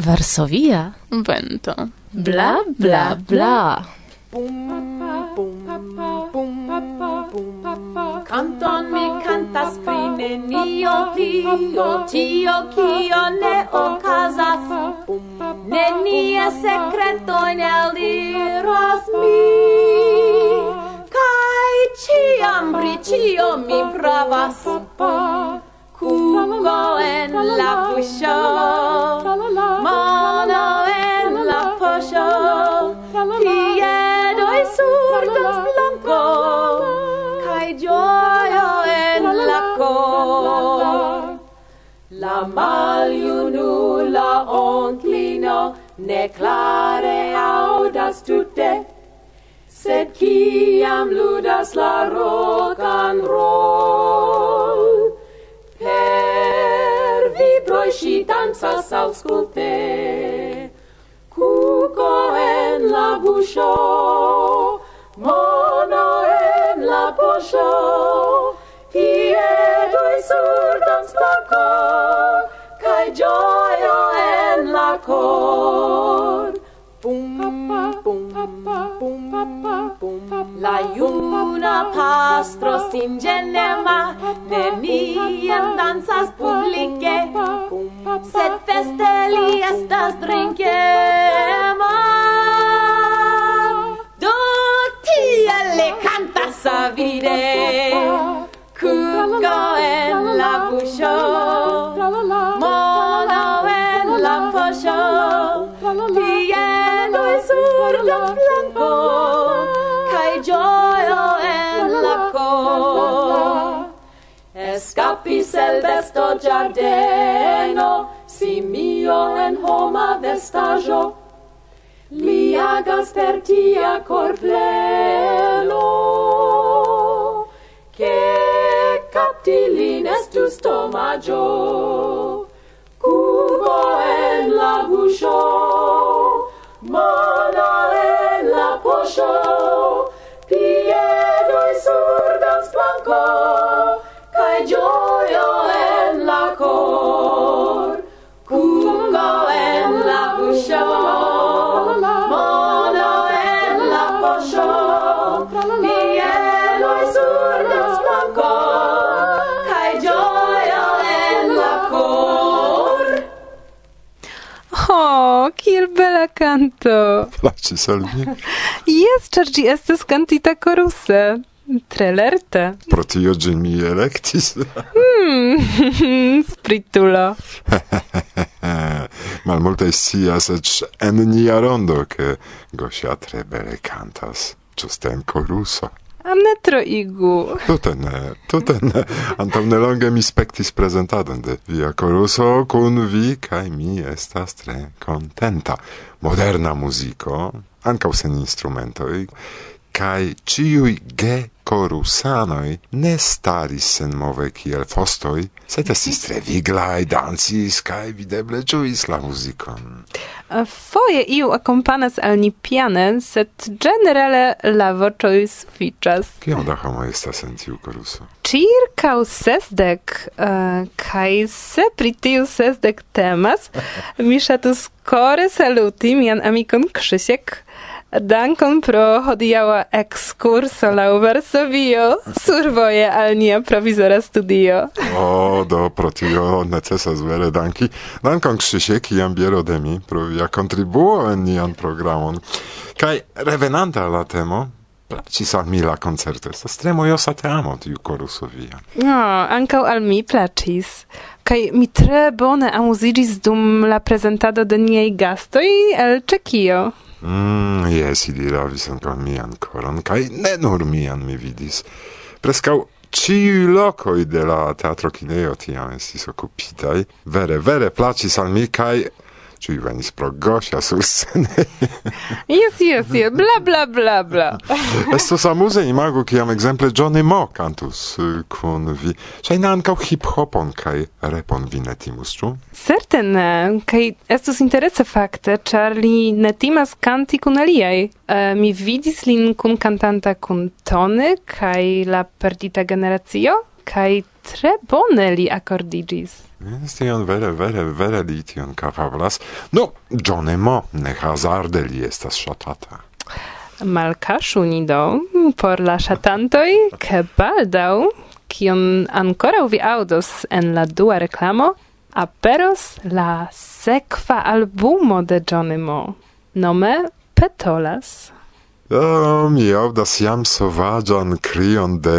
Varsovia? Vento. Bla bla bla. Canton mi cantas pri nenio tio tio kio ne okazas. Nenia sekreto ne aliros mi. Kaj ciam pri cio mi pravas. Cuco en la buscio la maljunula onklino ne klare audas tutte sed kiam ludas la rock and roll Per vibroj shi dancas aŭskultas, cor. Pum, pum, pum, pum, La iuna pastro sin genema, neniam danzas publice, sed feste li estas drinkema. Do ti le cantas savire, cuco en la buscio, Rampis el besto giardeno, simio en homa vestajo, li agas per tia cor pleno, che capti lin estus stomaggio, cubo en la buscio, mano en la poscio, piedoi sur dans planco, cae bela canto. Plaĉis al mi. Jes, char gi estes cantita coruse. Tre lerte. Pro tio ĝin mi electis. hmm, spritulo. Malmulte scias ec en nia rondo, che Gosia tre bele cantas, Ĝuste en coruso teatro igu. Tute ne, tute ne. Antam nelonge mi spectis presentadon de via coruso cun vi, cae mi estas tre contenta. Moderna musico, ancau sen instrumentoi, cae ciui ge corusanoi ne staris sen move kiel fostoi, sed estis tre viglai, dancis, cae videble giuis la musicon. Eh, foje iu accompanas al ni piane, sed generale la vocioi sufficas. Cion da homo estas en tiu coruso? Circau sesdec, uh, eh, cae se pri tiu sesdec temas, mi shatus core saluti mian amikon Krzysiek, Dankon pro hodiaŭa ekskurso laŭ Varsovio survoje al nia provizora studio. O, do, pro tio necesas vere danki. Dankon Krzysiek, iam biero de mi, pro via kontribuo en nian programon. Kaj revenanta la temo, Placis al mi la concerto, estas tre mojosa teamo tiu koruso via. No, ankaŭ al mi placis. Kaj mi tre bone amuziĝis dum la prezentado de niaj gastoj el Ĉekio. Mm, yes, ili ravis ankaŭ mian koron, kaj ne nur mian mi vidis. Prescau ciu locoi de la teatro kineo tiam estis occupitai, vere, vere placis al mi, cae ci venis pro gosia sur scene. Yes, yes, yes, bla, bla, bla, bla. Estos amuse imago kiam exemple Johnny Mo cantus eh, kun vi. Shaina ancau hip-hopon kai repon vi netimus, ĉu? Certe kaj eh, estus interese fakte, ĉar li netimas kanti kun aliaj. Uh, eh, mi vidis lin kun kantanta kun Tony kaj la perdita generacio kaj tre bone li akordigis. Eh, tion vere, vere, vere li tion kapablas. No, Johnny Mo, ne hazarde li estas shatata. Malkaszu ni do por la ŝatantoj, ke baldau, kion ancora vi audos en la dua reklamo, aperos la sekva albumo de Johnny Mo, nome Petolas. Uh, mi audas jam sovaĝan krion de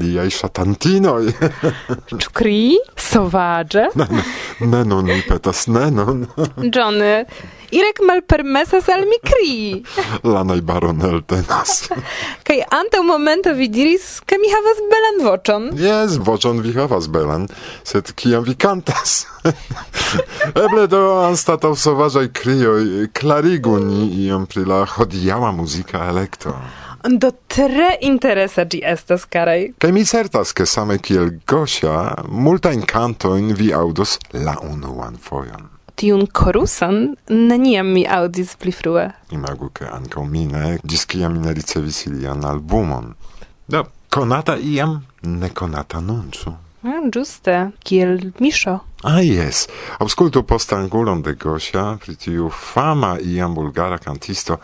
liaj ŝatantinoj. Ĉu kri? sovaĝe? Ne, ne, ne nun mi petas, ne nun. Johnny, Irek malpermesas al mi kri. La najbaron eltenas. Kaj antaŭ momento vi diris, ke mi havas belan voĉon. Jes, voĉon vi havas belan, sed kiam vi kantas? Eble do anstataŭ sovaĝaj krioj klarigu ni iom pri la hodiaŭa muzika elekto. Do tre interesa gi estas, karaj. Kaj mi certas, ke same kiel Gosia, multajn kantojn vi aŭdos la unuan fojon tiun korusan neniam mi audis pli frue. Imagu, ke ankaŭ mi ne, ĝis kiam mi ne ricevis ilian albumon. Do, konata iam, nekonata nun, ĉu? Ah, mm, giuste, kiel misho. Ah, yes. Auscultu post angulon de Gosia, pri tiu fama iam bulgara cantisto,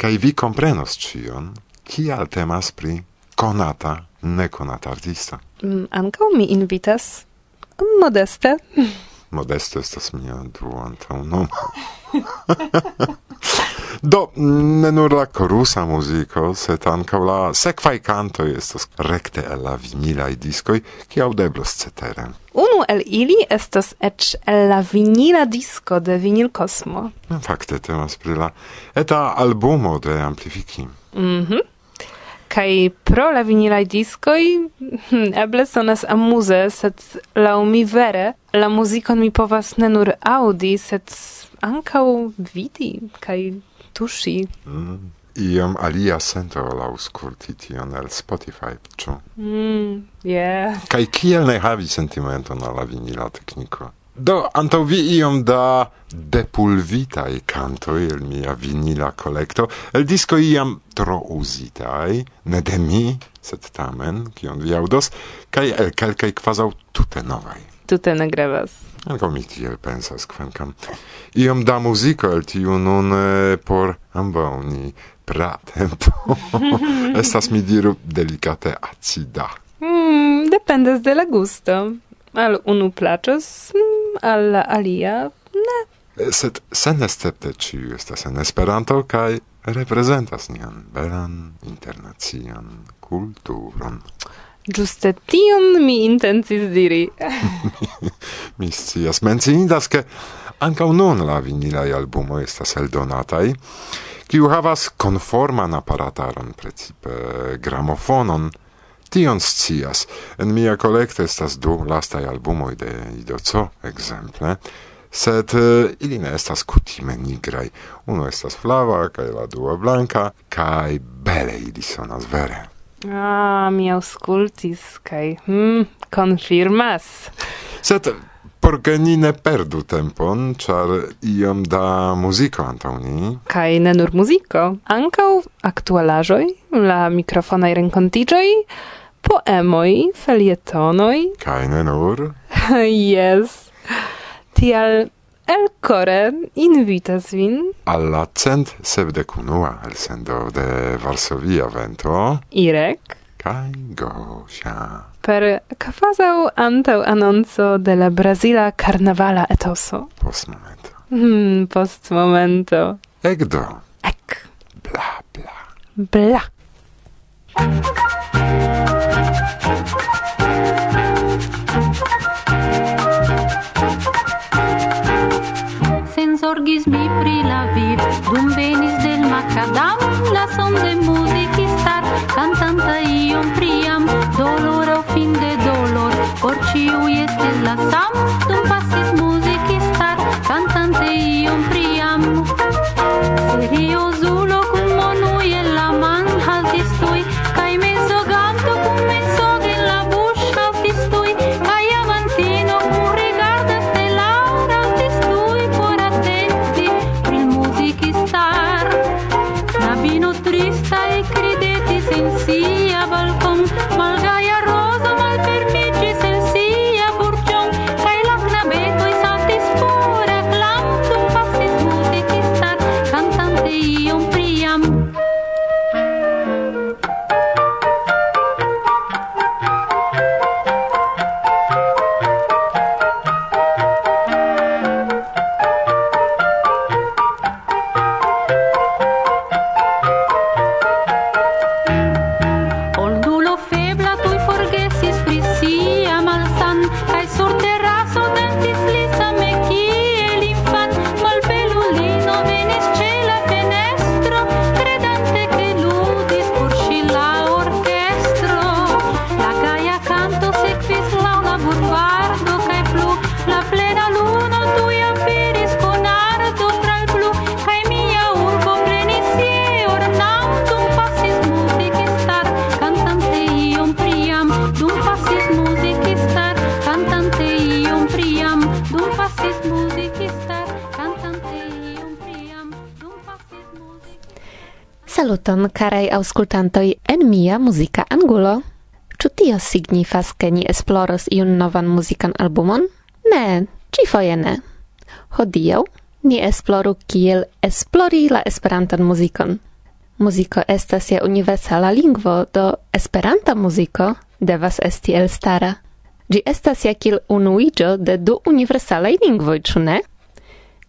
kai vi comprenos cion, kial temas pri konata, nekonata artista. Mm, ancau mi invitas modeste. Modesto estas mia dua antaŭnomo. Do, ne nur la corusa muziko, set ankaŭ la sequai kantoj estas rekte el la vinilaj diskoj, qui audeblos cetere. Unu el ili estas ec el la vinila disco de Vinil Kosmo. Fakte temas pri la eta albumo de Amplifiki. Mhm. Mm kai pro la vinilai discoi hm, eble sonas amuse, sed la mi vere, la muzikon mi povas ne nur audi, sed ancau vidi, kai tushi. Mm. Iom alia sento la ausculti tion el Spotify, ĉu? Mm, yeah. Kai kiel ne havi sentimenton na la vinila tekniko? Do, anto vi iom da depulvitai cantoi el mia vinila collecto, el disco iam tro usitai, ne de mi, sed tamen, kion vi audos, kai el calcai quasau tute novai. Tute ne grevas anko mi tiel pensas, quancam iom da musico el tiu nun por ambau ni pra tempo. Estas mi diru delicate acida. Mm, dependes de la gusto. Al unu placos, mm, al alia, ne. Eh, sed senescepte ciu estas en Esperanto kaj reprezentas nian belan internacian kulturon. Giuste tion mi intencis diri. mi scias. Menciindas, ke ankaŭ nun la vinilaj albumo estas eldonataj, kiu havas konforman aparataron, precipe gramofonon, tion scias. En mia collecte estas du lastai albumoi de Idoco, exemple, sed uh, ili ne estas kutime nigrai. Unu estas flava, kaj la dua blanka, kaj bele ili sonas vere. Ah, mi auscultis, kaj hmm, konfirmas. Sed por che ni ne perdu tempon, char iom da muziko antaŭ ni. Kaj ne nur muziko, ankaŭ aktualaĵoj, la mikrofonaj rencontigioi, poemoi, felietonoi. Kaj ne nur. yes. Tial el core invitas vin alla cent sevdecunua el sendo de Varsovia vento. Irek. Kai Gosia. Per kafazał antau anonco de la Brazila carnavala etoso. Post momento. Hmm, post momento. Ekdo. Ek. Bla, bla. Bla. Sen zorgis mi pri la vid, dum venis del macadam, la son de muzicistar, cantanta iom priam, dolor o fin de dolor, por ciui estes la sam, dum pasis star cantanta Saluton, carai auscultantoi en mia musica angulo. Ĉu tio signifas, ke ni esploros iun novan muzikan albumon? Ne, ĉifoje ne. Hodiaŭ ni esploru kiel esplori la Esperantan muzikon. Muziko estas ja universala lingvo, do Esperanta muziko devas esti elstara. Ĝi estas ja kiel unuiĝo de du universalaj lingvoj, ĉu ne?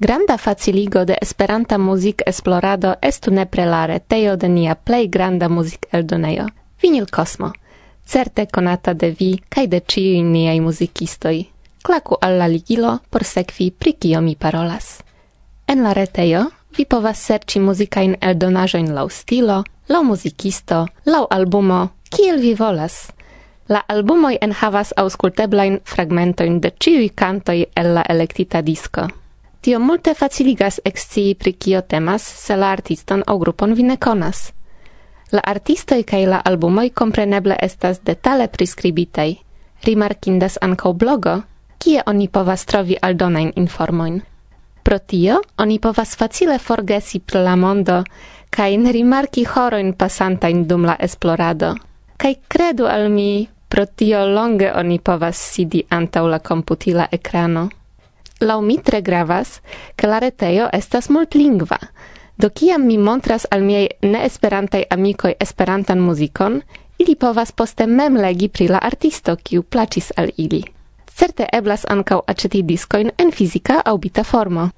Granda faciligo de Esperanta muzik esplorado estu nepre la retejo de nia plej granda muzik eldonejo, Vinil Cosmo, certe konata de vi kaj de ĉiuj niaj muzikistoj. Klaku al la ligilo por sekvi pri kio mi parolas. En la retejo vi povas serĉi muzikajn eldonaĵojn laŭ stilo, laŭ muzikisto, laŭ albumo, kiel vi volas. La albumoj enhavas aŭskulteblajn fragmentojn de ĉiuj kantoj el la elektita disko. Tio multe faciligas excii pri kio temas, se la artiston aŭ grupon vi ne konas. La artistoi kai la albumoi compreneble estas detale prescribitei. Rimarkindas ankaŭ blogo, kie oni povas trovi aldonain informoin. Pro tio oni povas facile forgesi pri la mondo kai ne rimarki horoin pasantain dum la esplorado. Kai credu al mi, pro tio longe oni povas sidi antau la computila ekrano lau mi tre gravas, che la retejo estas multlingva. Do kiam mi montras al miei neesperantaj amikoj esperantan muzikon, ili povas poste mem legi pri la artisto, kiu placis al ili. Certe eblas ankaŭ aceti discoin en fizika au bita formo.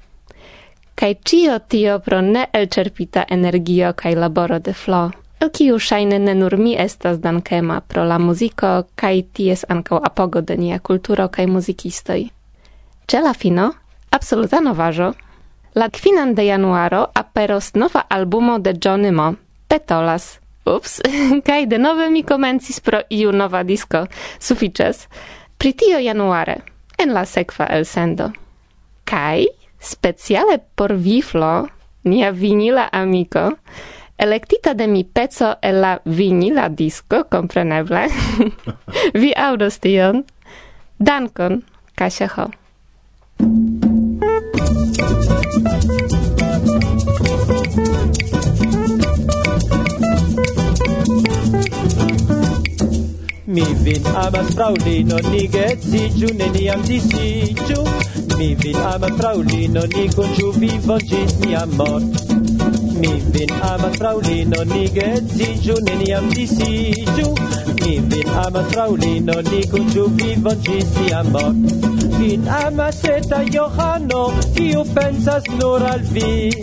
Kai cio tio pro ne elcerpita energio kaj laboro de Flo, el kiu ŝajne ne nur mi estas dankema pro la muziko kaj ties ankaŭ apogo de nia kulturo kaj muzikistoi. Ce la fino, absoluta novajo, la kvinan de januaro aperos nova albumo de Johnny Mo, Petolas. Ups, kaj denove mi komencis pro iu nova disco, sufices, pri tio januare, en la sekva elsendo. Kaj, speciale por viflo, nia vinila amiko, electita de mi pezzo e la vinila disco, compreneble, vi audos tion. Dankon, Kasia Ho. Mi vin amas fraulino, ni getsiĝu, neniam disiĝu. Mi vin amas fraulino, ni kunĝu vivon ĝis nia mort. Mi vin amas fraŭlino, ni geedziĝu, neniam disiĝu. Mi vin amas fraŭlino, ni kuĝu vivon ĝis sia mort Vin amas eta Johano, kiu pensas nur al vi.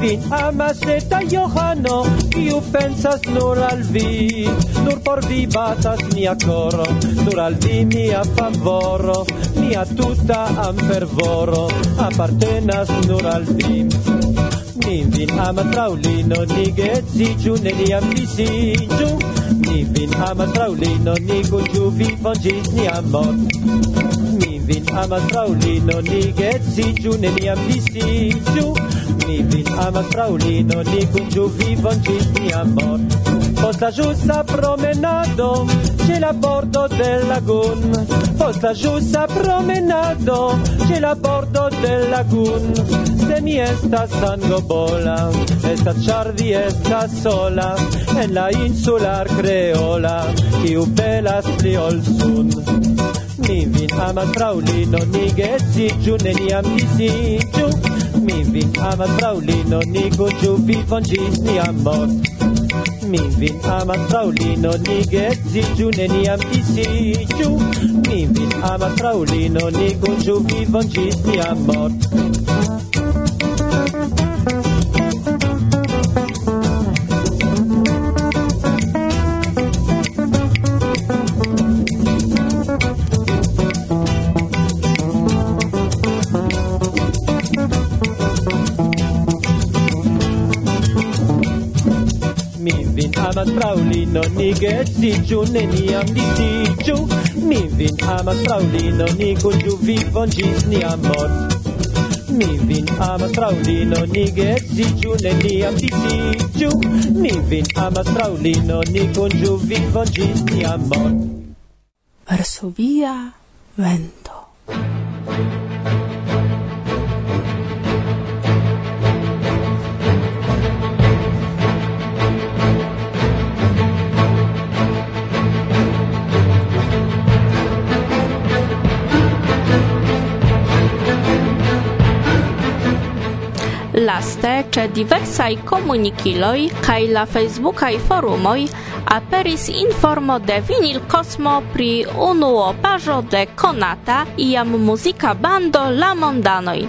Vin amas eta Johano, kiu pensas nur al vi. Nur por vi batas mia coro, nur al vi mia favoro. Mia tuta amfervoro, apartenas nur al vi. Mi vin amas fraŭlino, ni geedziĝu, neniam disiĝu. Mi vin amas fraŭlino, ni kunĝu vivon ĝis nia mort. Mi vin amas fraŭlino, ni geedziĝu, neniam disiĝu. Mi vin amas fraŭlino, ni kunĝu vivon ĝis nia mort. Post la ĝusa promenado c'è la bordo del lagun posta giusta promenado c'è la bordo del lagun se mi estas sangobola, estas ĉar vi estas sola, en la insular creola, kiu pelas pli ol sun. Mi vin amas fraulino ni geedziĝu, neniam disiĝu. Mi vin amas fraulino ni kunĝu vivon ĝis nia mort Mi vin amas fraulino ni geedziĝu, neniam disiĝu. Mi vin amas fraulino ni kunĝu vivon ĝis nia morto. fraŭlino, ni geedziĝu, neniam disiĝu. Mi vin amas, fraŭlino, ni kunĝu vivon ĝis nia mort. Mi vin amas, fraŭlino, ni geedziĝu, neniam disiĝu. Mi vin amas, fraŭlino, ni kunĝu vivon ĝis nia mort. Varsovia vento. laste ĉe diversaj komunikiloj kaj la Facebookaj forumoj aperis informo de Vinil Cosmo pri unuopaĵo de konata iam muzika bando La Mondanoj.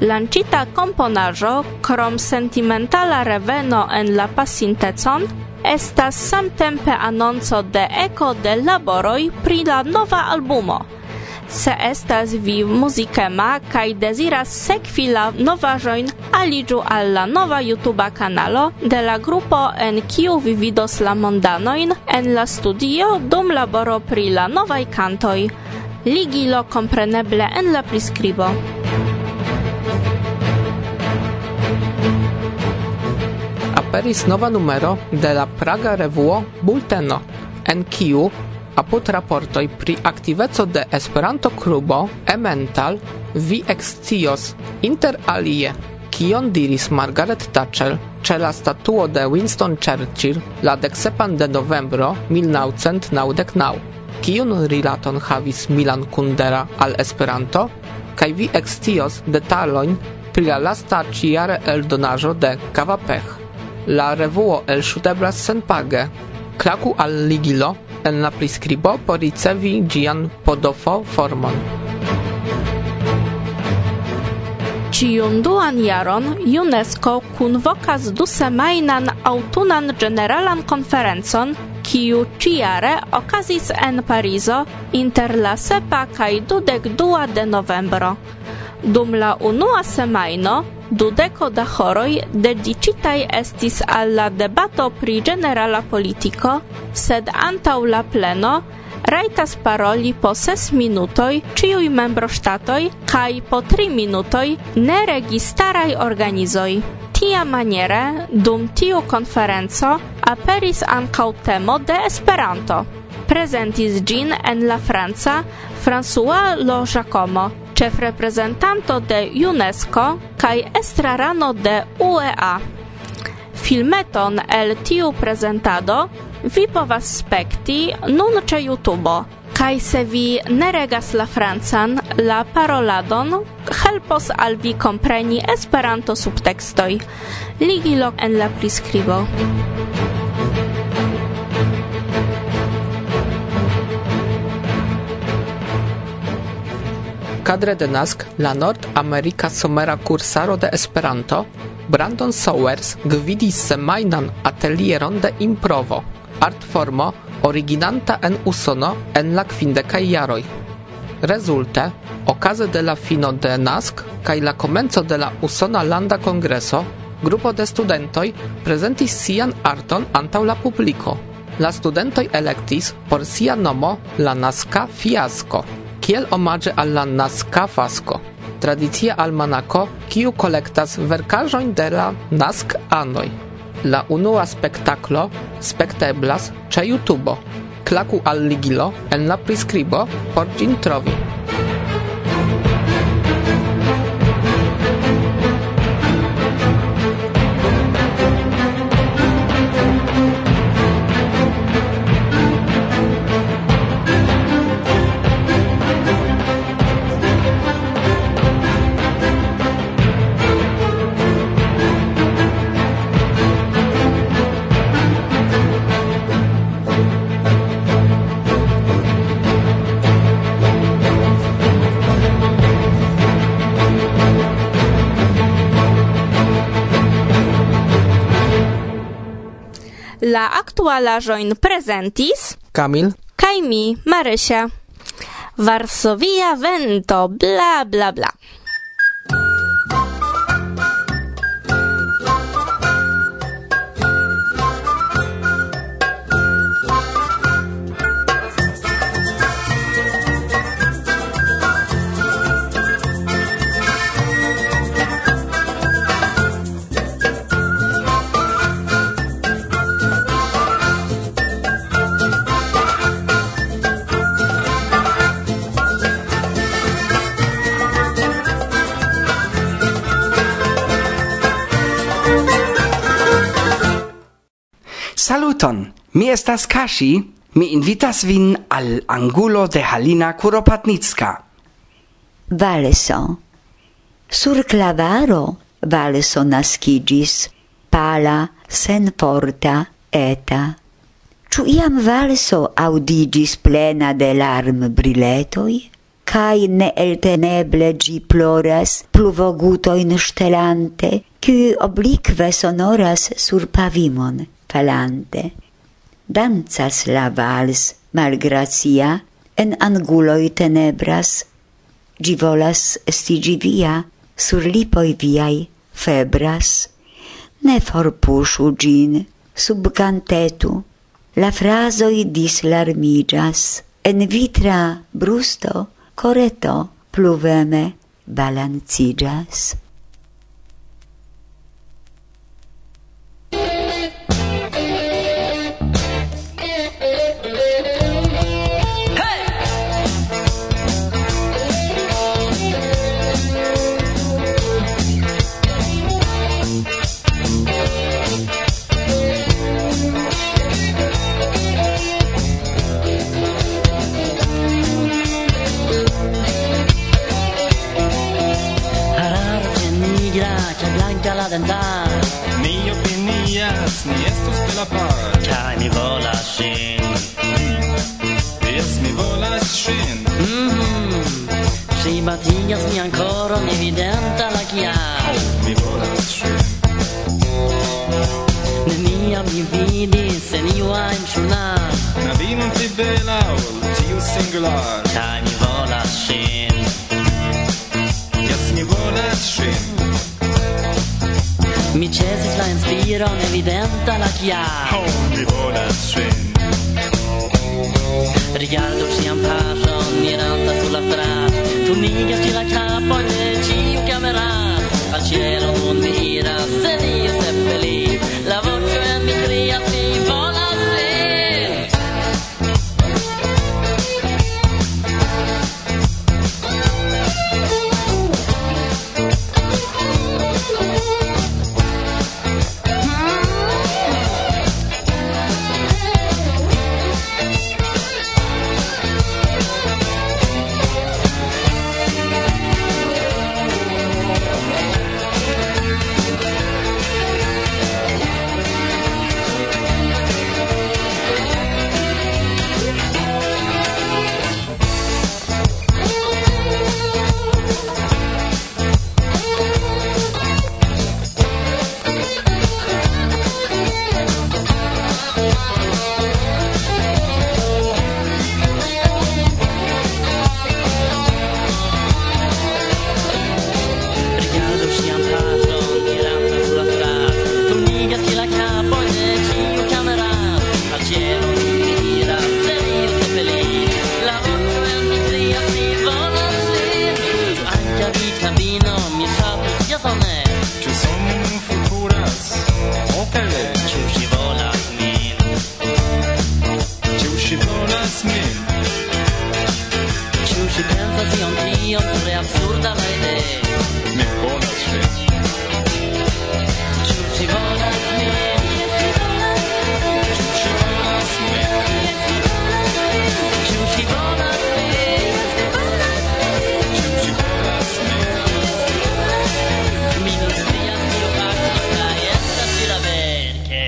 Lancita komponaĵo, krom sentimentala reveno en la pasintecon, estas samtempe anonco de eko de laboroj pri la nova albumo – Se estas vi muzikema kaj deziras sekvi la novaĵojn, aliĝu al la nova YouTube kanalo de la grupo en kiu vi vidos la mondanojn en la studio dum laboro pri la novaj kantoj. Ligilo kompreneble en la priskribo. Aperis nova numero de la Praga revuo Bulteno, en kiu apud raportoj pri aktiveco de Esperanto-klubo Emental vi ekscios inter alie kion diris Margaret Thatcher ĉe la statuo de Winston Churchill la deksepan de novembro 1999. Kiun rilaton havis Milan Kundera al Esperanto? Kaj vi ekscios detalojn pri la lasta ĉiare eldonaĵo de Kavapech. La revuo elŝuteblas senpage. Klaku al ligilo en la priskribo por ricevi ĝian pdf-formon. Ĉiun duan jaron UNESCO kunvokas dusemajnan aŭtunan ĝeneralan konferencon, kiu ĉijare okazis en Parizo inter la sepa kaj dudek dua de novembro. Dum la unua semajno dudeko da horoj dediĉitaj estis al la debato pri ĝenerala politiko, sed antaŭ la pleno rajtas paroli po ses minutoj ĉiuj membroŝtatoj kaj po tri minutoj neregistaraj organizoj. Tia maniere dum tiu konferenco aperis ankaŭ temo de Esperanto. Prezentis ĝin en la franca François Lo Giacomo, chef reprezentanto de UNESCO kaj estrarano de UEA. Filmeton el tiu prezentado vi povas spekti nun ĉe YouTube. Kaj se vi ne regas la francan, la paroladon helpos al vi kompreni Esperanto subtekstoj. Ligilo en la priskribo. Kadre de NASK, la Nord-Amerika somera kursaro de Esperanto, Brandon Sowers gvidis semajnan atelieron de improvo, artformo originanta en Usono en la kvindekaj jaroj. Rezulte, okaze de la fino de NASK kaj la komenco de la Usona Landa Kongreso, grupo de studentoj prezentis sian arton antaŭ la publiko. La studentoj elektis por sia nomo la NASKA fiasko kiel omaĝe al la Naska fasko, tradicia almanako, kiu kolektas verkaĵojn de la Nask-anoj. La unua spektaklo spekteblas ĉe YouTube. Klaku al ligilo en la priskribo por ĝin trovi. La join prezentis Kamil kaj mi, Marysia. Varsovia vento, bla bla bla. Saluton! Mi estas Kashi. Mi invitas vin al angulo de Halina Kuropatnicka. Valeso. Sur clavaro Valeson nascigis, pala, sen porta, eta. Ĉu iam valso audigis plena de larm briletoj? ne elteneble gi ploras pluvogutojn stelante, qui oblique sonoras sur pavimon falante. Danzas la vals malgracia, en anguloi tenebras, Gi volas estigi via, sur lipoi viai febras. Ne forpusu gin, sub cantetu, la frasoi dislarmigas, en vitra brusto, coreto, pluveme balancigas. cantar. Mi opinijas, ni estos de la par. Kaj mi volas ŝin? Jes, mi volas ŝin. Ŝi mhm. batigas mian koron evidenta la kial. Mi volas ŝin. Neniam mi vidis en iu ajn ĵurnal. Knabinon pli bela ol tiu singular. Kaj mi volas ŝin. Jes, mi volas ŝin. Mi cesis la inspiron, evidenta la chiar Oh, mi volas ŝin. Rigardu ĉiam paŝon, iranta sulla la Tu turnigas ĉi la capo de ĉiu kamerado. Al ĉielo nun mi iras, se Dio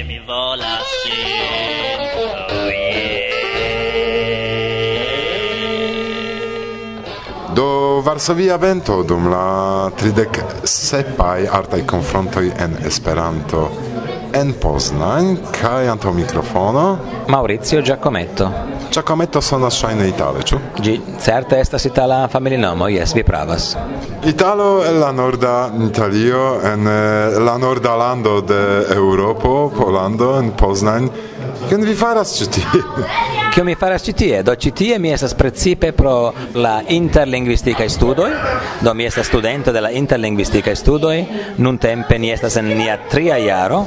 mi volas ĝin oh, yeah. Do Varsovia Vento dum la tridek sepaj artaj konfrontoj en Esperanto en Poznań, kai anto microfono. Maurizio Giacometto. Giacometto sonas shaine itale, ciu? Gi, certe estas itala familinomo, yes, vi pravas. Italo el la norda Italio, en eh, la norda lando de Europo, Polando, en Poznań. Kion vi faras ĉi tie? Kio mi faras ĉi tie? Do ĉi tie mi estas precipe pro la interlingvistikaj studoj. Do mi estas studento de la interlingvistikaj studoj. Nuntempe ni estas en nia tria jaro,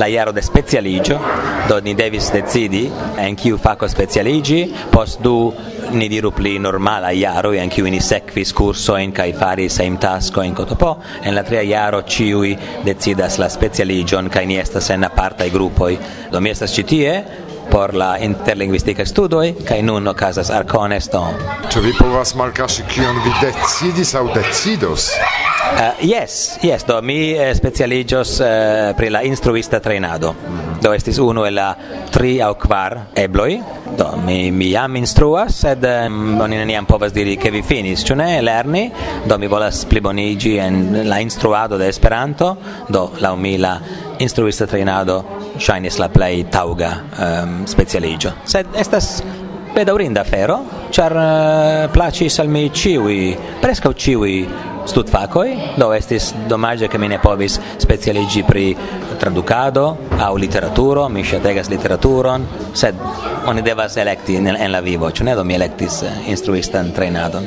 la jaro de specialiĝo. Do ni devis decidi en kiu fako specialiĝi, post du ni diru pli normala jaro en kiu ni sekvis kursojn kaj faris hejmtaskojn kotopo. En la tria jaro ĉiuj decidas la specialiĝon kaj ni estas en apartaj grupoj. Do mi estas ĉi tie por la interlingvistika studoj kaj nun okazas arkonesto. Ĉu vi povas malkaŝi kion vi decidis aŭ decidos? Uh, yes, yes, do mi eh, specialigios eh, pri la instruista trainado. Do estis uno el la tri au kvar ebloi. Do mi mi jam instruas, sed eh, oni neniam povas diri ke vi finis, ĉu ne? Lerni. Do mi volas plibonigi en la instruado de Esperanto. Do la mi la instruista trainado ŝajnis la plej tauga um, specialigio. Sed estas pedaurinda afero, char uh, placis al mi ciui, prescau ciui studfacoi, do estis domaggio che mi ne povis specialigi pri traducado au literaturo, mi shategas literaturon, sed oni devas electi en, en la vivo, cune do mi electis eh, instruistan trainadon.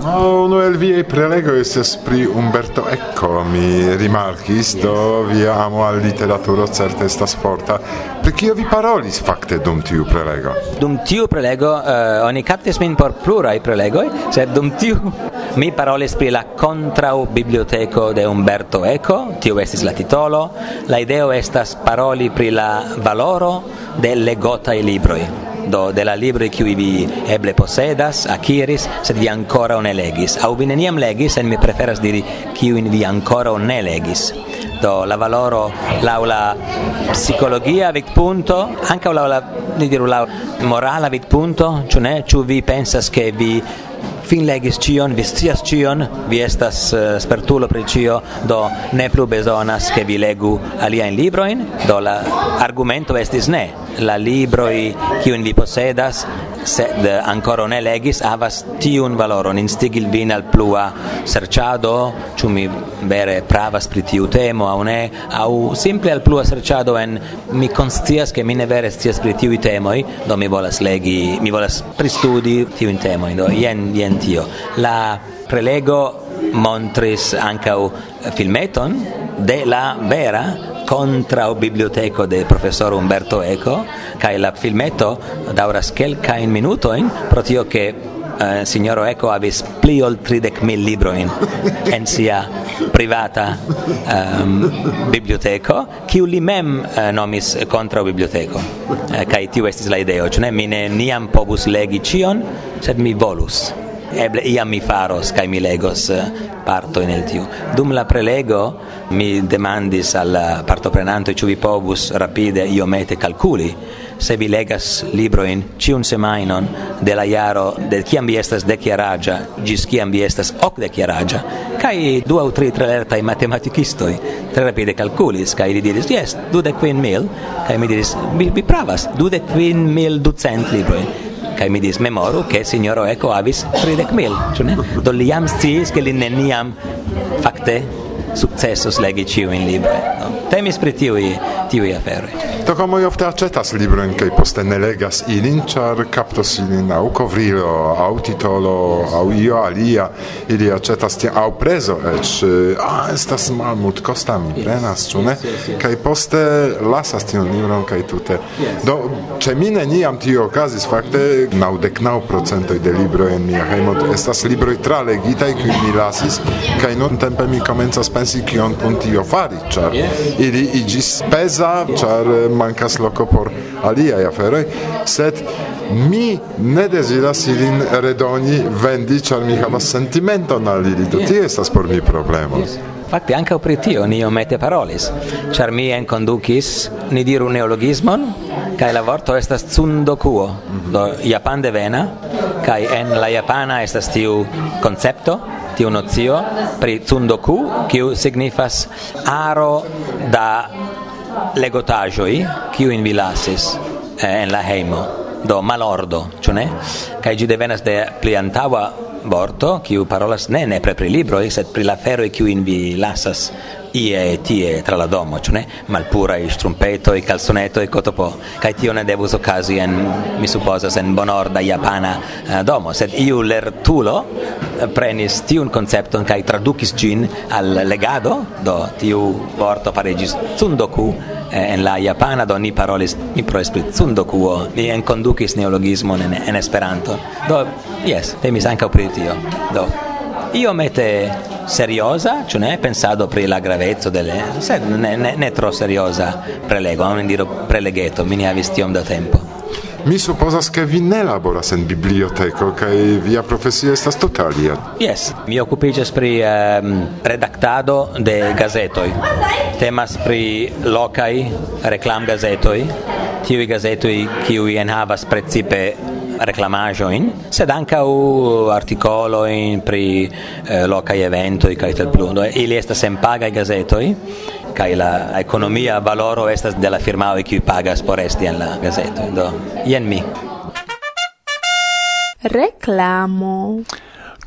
No, uno el viei prelego estes pri Umberto Eco, mi rimarkis, yes. do via amo al literaturo certe estas forta. Pri kio vi parolis fakte dum tiu prelego? Dum tiu prelego uh, oni kaptis min por plurai prelegoj, sed dum tiu mi parolis pri la kontraŭ biblioteko de Umberto Eco, tiu estis la titolo. La ideo estas paroli pri la valoro de legotaj libroj do de la libro qui vi eble posedas, akiris, sed vi ancora ne legis. Au vi neniam legis, en mi preferas diri qui vi ancora ne legis. Do la valoro laula psicologia vit punto, anche laula di diru la morala vit punto, ĉu ne, ciu vi pensas che vi fin legis cion, vi scias cion, vi estas uh, spertulo pri cio, do ne plu bezonas che vi legu aliaen libroin, do la argumento estis ne. La libroi kiun vi posedas, sed ancora ne legis, havas tiun valoron, instigil vin al plua serciado, ciu mi vere pravas pri tiu temo, au ne, au simple al plua serciado en mi conscias che mi ne vere scias pri tiui temoi, do mi volas legi, mi volas pristudi tiuin temoi, do jen, jen tio. La prelego montris ancau filmeton de la vera contra biblioteco de professor Umberto Eco kai la filmeto dauras kelkajn minutojn pro tio che eh, signoro Eco avis pli ol 30.000 libroin en sia privata um, biblioteco, kiu li mem uh, nomis contra o biblioteco. Eh, uh, kai tiu estis la ideo, cioè mi ne niam pobus legi cion, sed mi volus eble iam mi faros kai mi legos eh, parto in el tiu. Dum la prelego mi demandis al partoprenanto ĉu vi povus rapide io mete calculi se vi legas libro in ciun semainon de la iaro de kiam vi estas de chiaragia gis kiam vi estas okdekjaraĝa kaj du au tri tre lertaj matematikistoj tre rapide calculis kai li diris yes du de quin mil. Kai mi diris vi, vi pravas du de quin mil ducent libroi kaj mi dis memoru ke sinjoro Eko havis 30 mil, ĉu ne? Do li jam sciis ke li neniam fakte sukcesos legi ĉiujn librojn. No? Temis pri tiuj tiuj aferoj. To homoj ofte aĉetas librojn kaj poste ne legas ilin, char captos ilin au covrilo, au titolo, au io alia, ili aĉetas tie au preso, ec, a estas malmultkosta, mi prenas, ĉu ne? Kaj poste lasas tiun libron kai tute. Do, ce mine niam tio okazis, fakte naŭdek naŭ procentoi de libro en mia hejmo estas libroj tralegitaj, kiuj mi lasis, cai non tempe mi comenzas pensi kion kun tio fari, ĉar ili iĝis peza, char mancas loco por aliaj aferoj, sed mi ne deziras ilin redoni, vendi, ĉar mi havas sentimenton al ili, do tie estas por mi problemo. Fatti anche pri tio ni iomete parolis, char mi enkondukis, ni diru neologismon, kai la vorto estas tsundokuo, do japan de vena, kai en la japana estas tiu concepto, tiu nocio pri tsundoku, kiu signifas aro da legotajoi, kiu in vilasis eh, en la heimo. Do malordo ĉu ne? Kaj ĝi devenas de pli antaŭa vorto kiu parolas ne ne pri libroj sed pri la feroj kiu in vi lasas. Ie e tie tra la domo, ĉu ne? Malpura i strumpeto i calzoneto i kotopo. Kaj tio ne devus okazi en mi supozas en bonorda japana uh, domo, sed iu lertulo uh, prenis tiun koncepton kaj tradukis ĝin al legado, do tiu vorto fariĝis tsundoku eh, en la japana do ni parolis mi pro esprit tsundoku ni en kondukis neologismon en, en esperanto. Do yes, temis ankaŭ pri tio. Do io mette seriosa, cioè non è pensato per la gravezza delle, non è, non è troppo seriosa prelego, eh, non dire preleghetto, mi ne ha vistiamo da tempo. Mi pozas che vi ne laboras en biblioteko kaj via profesio estas totalia. Yes, mi okupiĝas pri um, ehm, redaktado de gazetoj. Temas pri lokaj reklamgazetoj, tiuj gazetoj kiuj enhavas precipe reclamajoin, sed articolo articoloin pri eh, locai eventoi cae tel plu. Do, eh, ili estas en pagai gazetoi, kai la economia valoro estas de la firmao qui pagas por esti en la gazeto. Do, jen mi. Reclamo.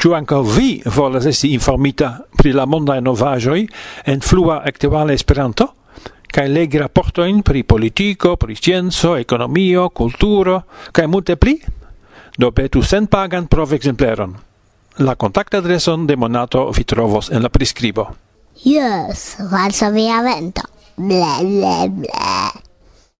Ĉu ankaŭ vi volas esti informita pri la mondaj novaĵoj en flua aktuala Esperanto? kaj legi raportojn pri politiko, pri scienco, ekonomio, kulturo kaj multe pli? do petu senpagan provexempleron. La contactadreson de Monato vi trovos en la prescribo. Yes, Varsovia Vento. Ble, ble, ble.